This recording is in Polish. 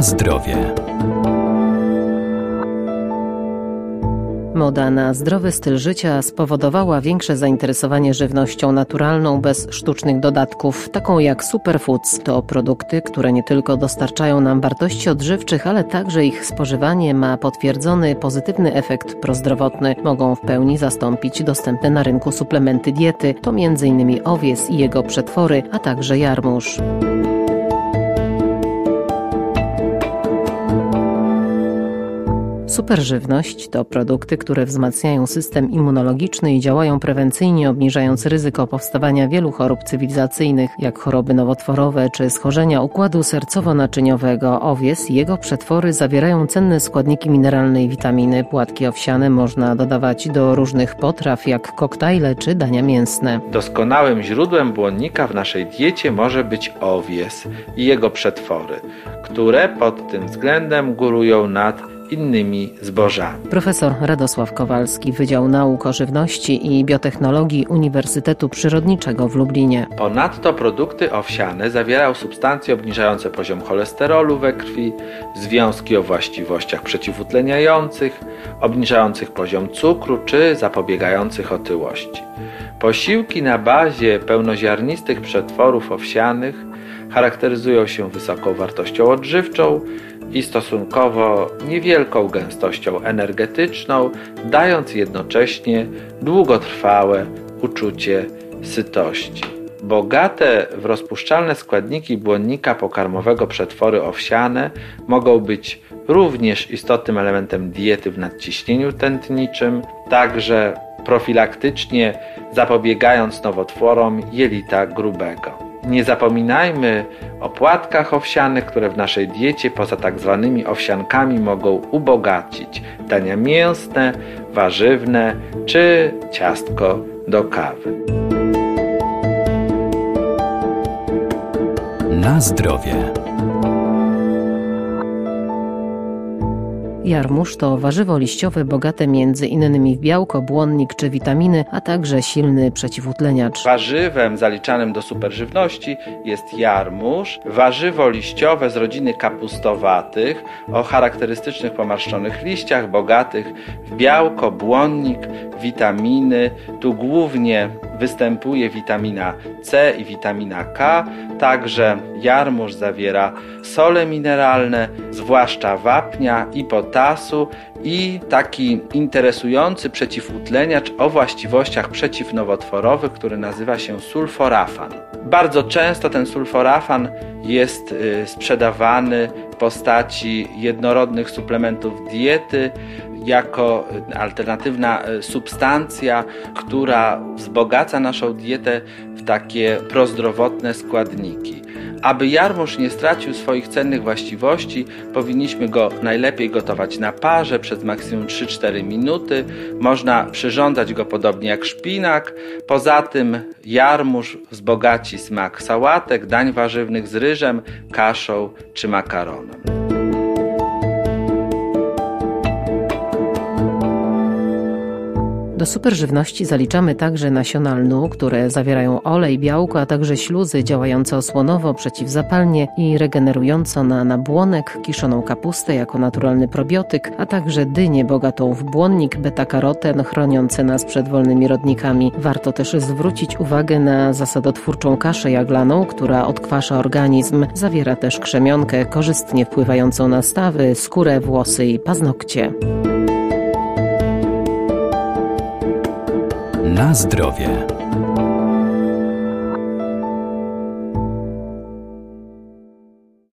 Zdrowie. Moda na zdrowy styl życia spowodowała większe zainteresowanie żywnością naturalną bez sztucznych dodatków, taką jak superfoods. To produkty, które nie tylko dostarczają nam wartości odżywczych, ale także ich spożywanie ma potwierdzony pozytywny efekt prozdrowotny. Mogą w pełni zastąpić dostępne na rynku suplementy diety, to m.in. owies i jego przetwory, a także jarmuż. Superżywność to produkty, które wzmacniają system immunologiczny i działają prewencyjnie, obniżając ryzyko powstawania wielu chorób cywilizacyjnych, jak choroby nowotworowe czy schorzenia układu sercowo-naczyniowego. Owies i jego przetwory zawierają cenne składniki mineralne i witaminy. Płatki owsiane można dodawać do różnych potraw, jak koktajle czy dania mięsne. Doskonałym źródłem błonnika w naszej diecie może być owies i jego przetwory, które pod tym względem górują nad innymi zbożami. Profesor Radosław Kowalski, Wydział Nauk o Żywności i Biotechnologii Uniwersytetu Przyrodniczego w Lublinie. Ponadto produkty owsiane zawierają substancje obniżające poziom cholesterolu we krwi, związki o właściwościach przeciwutleniających, obniżających poziom cukru czy zapobiegających otyłości. Posiłki na bazie pełnoziarnistych przetworów owsianych charakteryzują się wysoką wartością odżywczą, i stosunkowo niewielką gęstością energetyczną, dając jednocześnie długotrwałe uczucie sytości. Bogate w rozpuszczalne składniki błonnika pokarmowego przetwory owsiane mogą być również istotnym elementem diety w nadciśnieniu tętniczym, także profilaktycznie zapobiegając nowotworom jelita grubego. Nie zapominajmy o płatkach owsianych, które w naszej diecie poza tak zwanymi owsiankami mogą ubogacić dania mięsne, warzywne czy ciastko do kawy. Na zdrowie. Jarmuż to warzywo liściowe bogate między innymi w białko, błonnik czy witaminy, a także silny przeciwutleniacz. Warzywem zaliczanym do superżywności jest jarmuż, warzywo liściowe z rodziny kapustowatych o charakterystycznych pomarszczonych liściach, bogatych w białko, błonnik, witaminy. Tu głównie występuje witamina C i witamina K. Także jarmuż zawiera sole mineralne, zwłaszcza wapnia i potasu i taki interesujący przeciwutleniacz o właściwościach przeciwnowotworowych, który nazywa się sulforafan. Bardzo często ten sulforafan jest y, sprzedawany w postaci jednorodnych suplementów diety, jako alternatywna e, substancja, która wzbogaca naszą dietę w takie prozdrowotne składniki. Aby jarmuż nie stracił swoich cennych właściwości, powinniśmy go najlepiej gotować na parze przez maksimum 3-4 minuty. Można przyrządzać go podobnie jak szpinak. Poza tym jarmuż wzbogaci smak sałatek, dań warzywnych z ryżem, kaszą czy makaronem. Do superżywności zaliczamy także nasiona lnu, które zawierają olej, białko, a także śluzy działające osłonowo, przeciwzapalnie i regenerująco na nabłonek, kiszoną kapustę jako naturalny probiotyk, a także dynię bogatą w błonnik, beta-karoten chroniące nas przed wolnymi rodnikami. Warto też zwrócić uwagę na zasadotwórczą kaszę jaglaną, która odkwasza organizm. Zawiera też krzemionkę korzystnie wpływającą na stawy, skórę, włosy i paznokcie. Na zdrowie.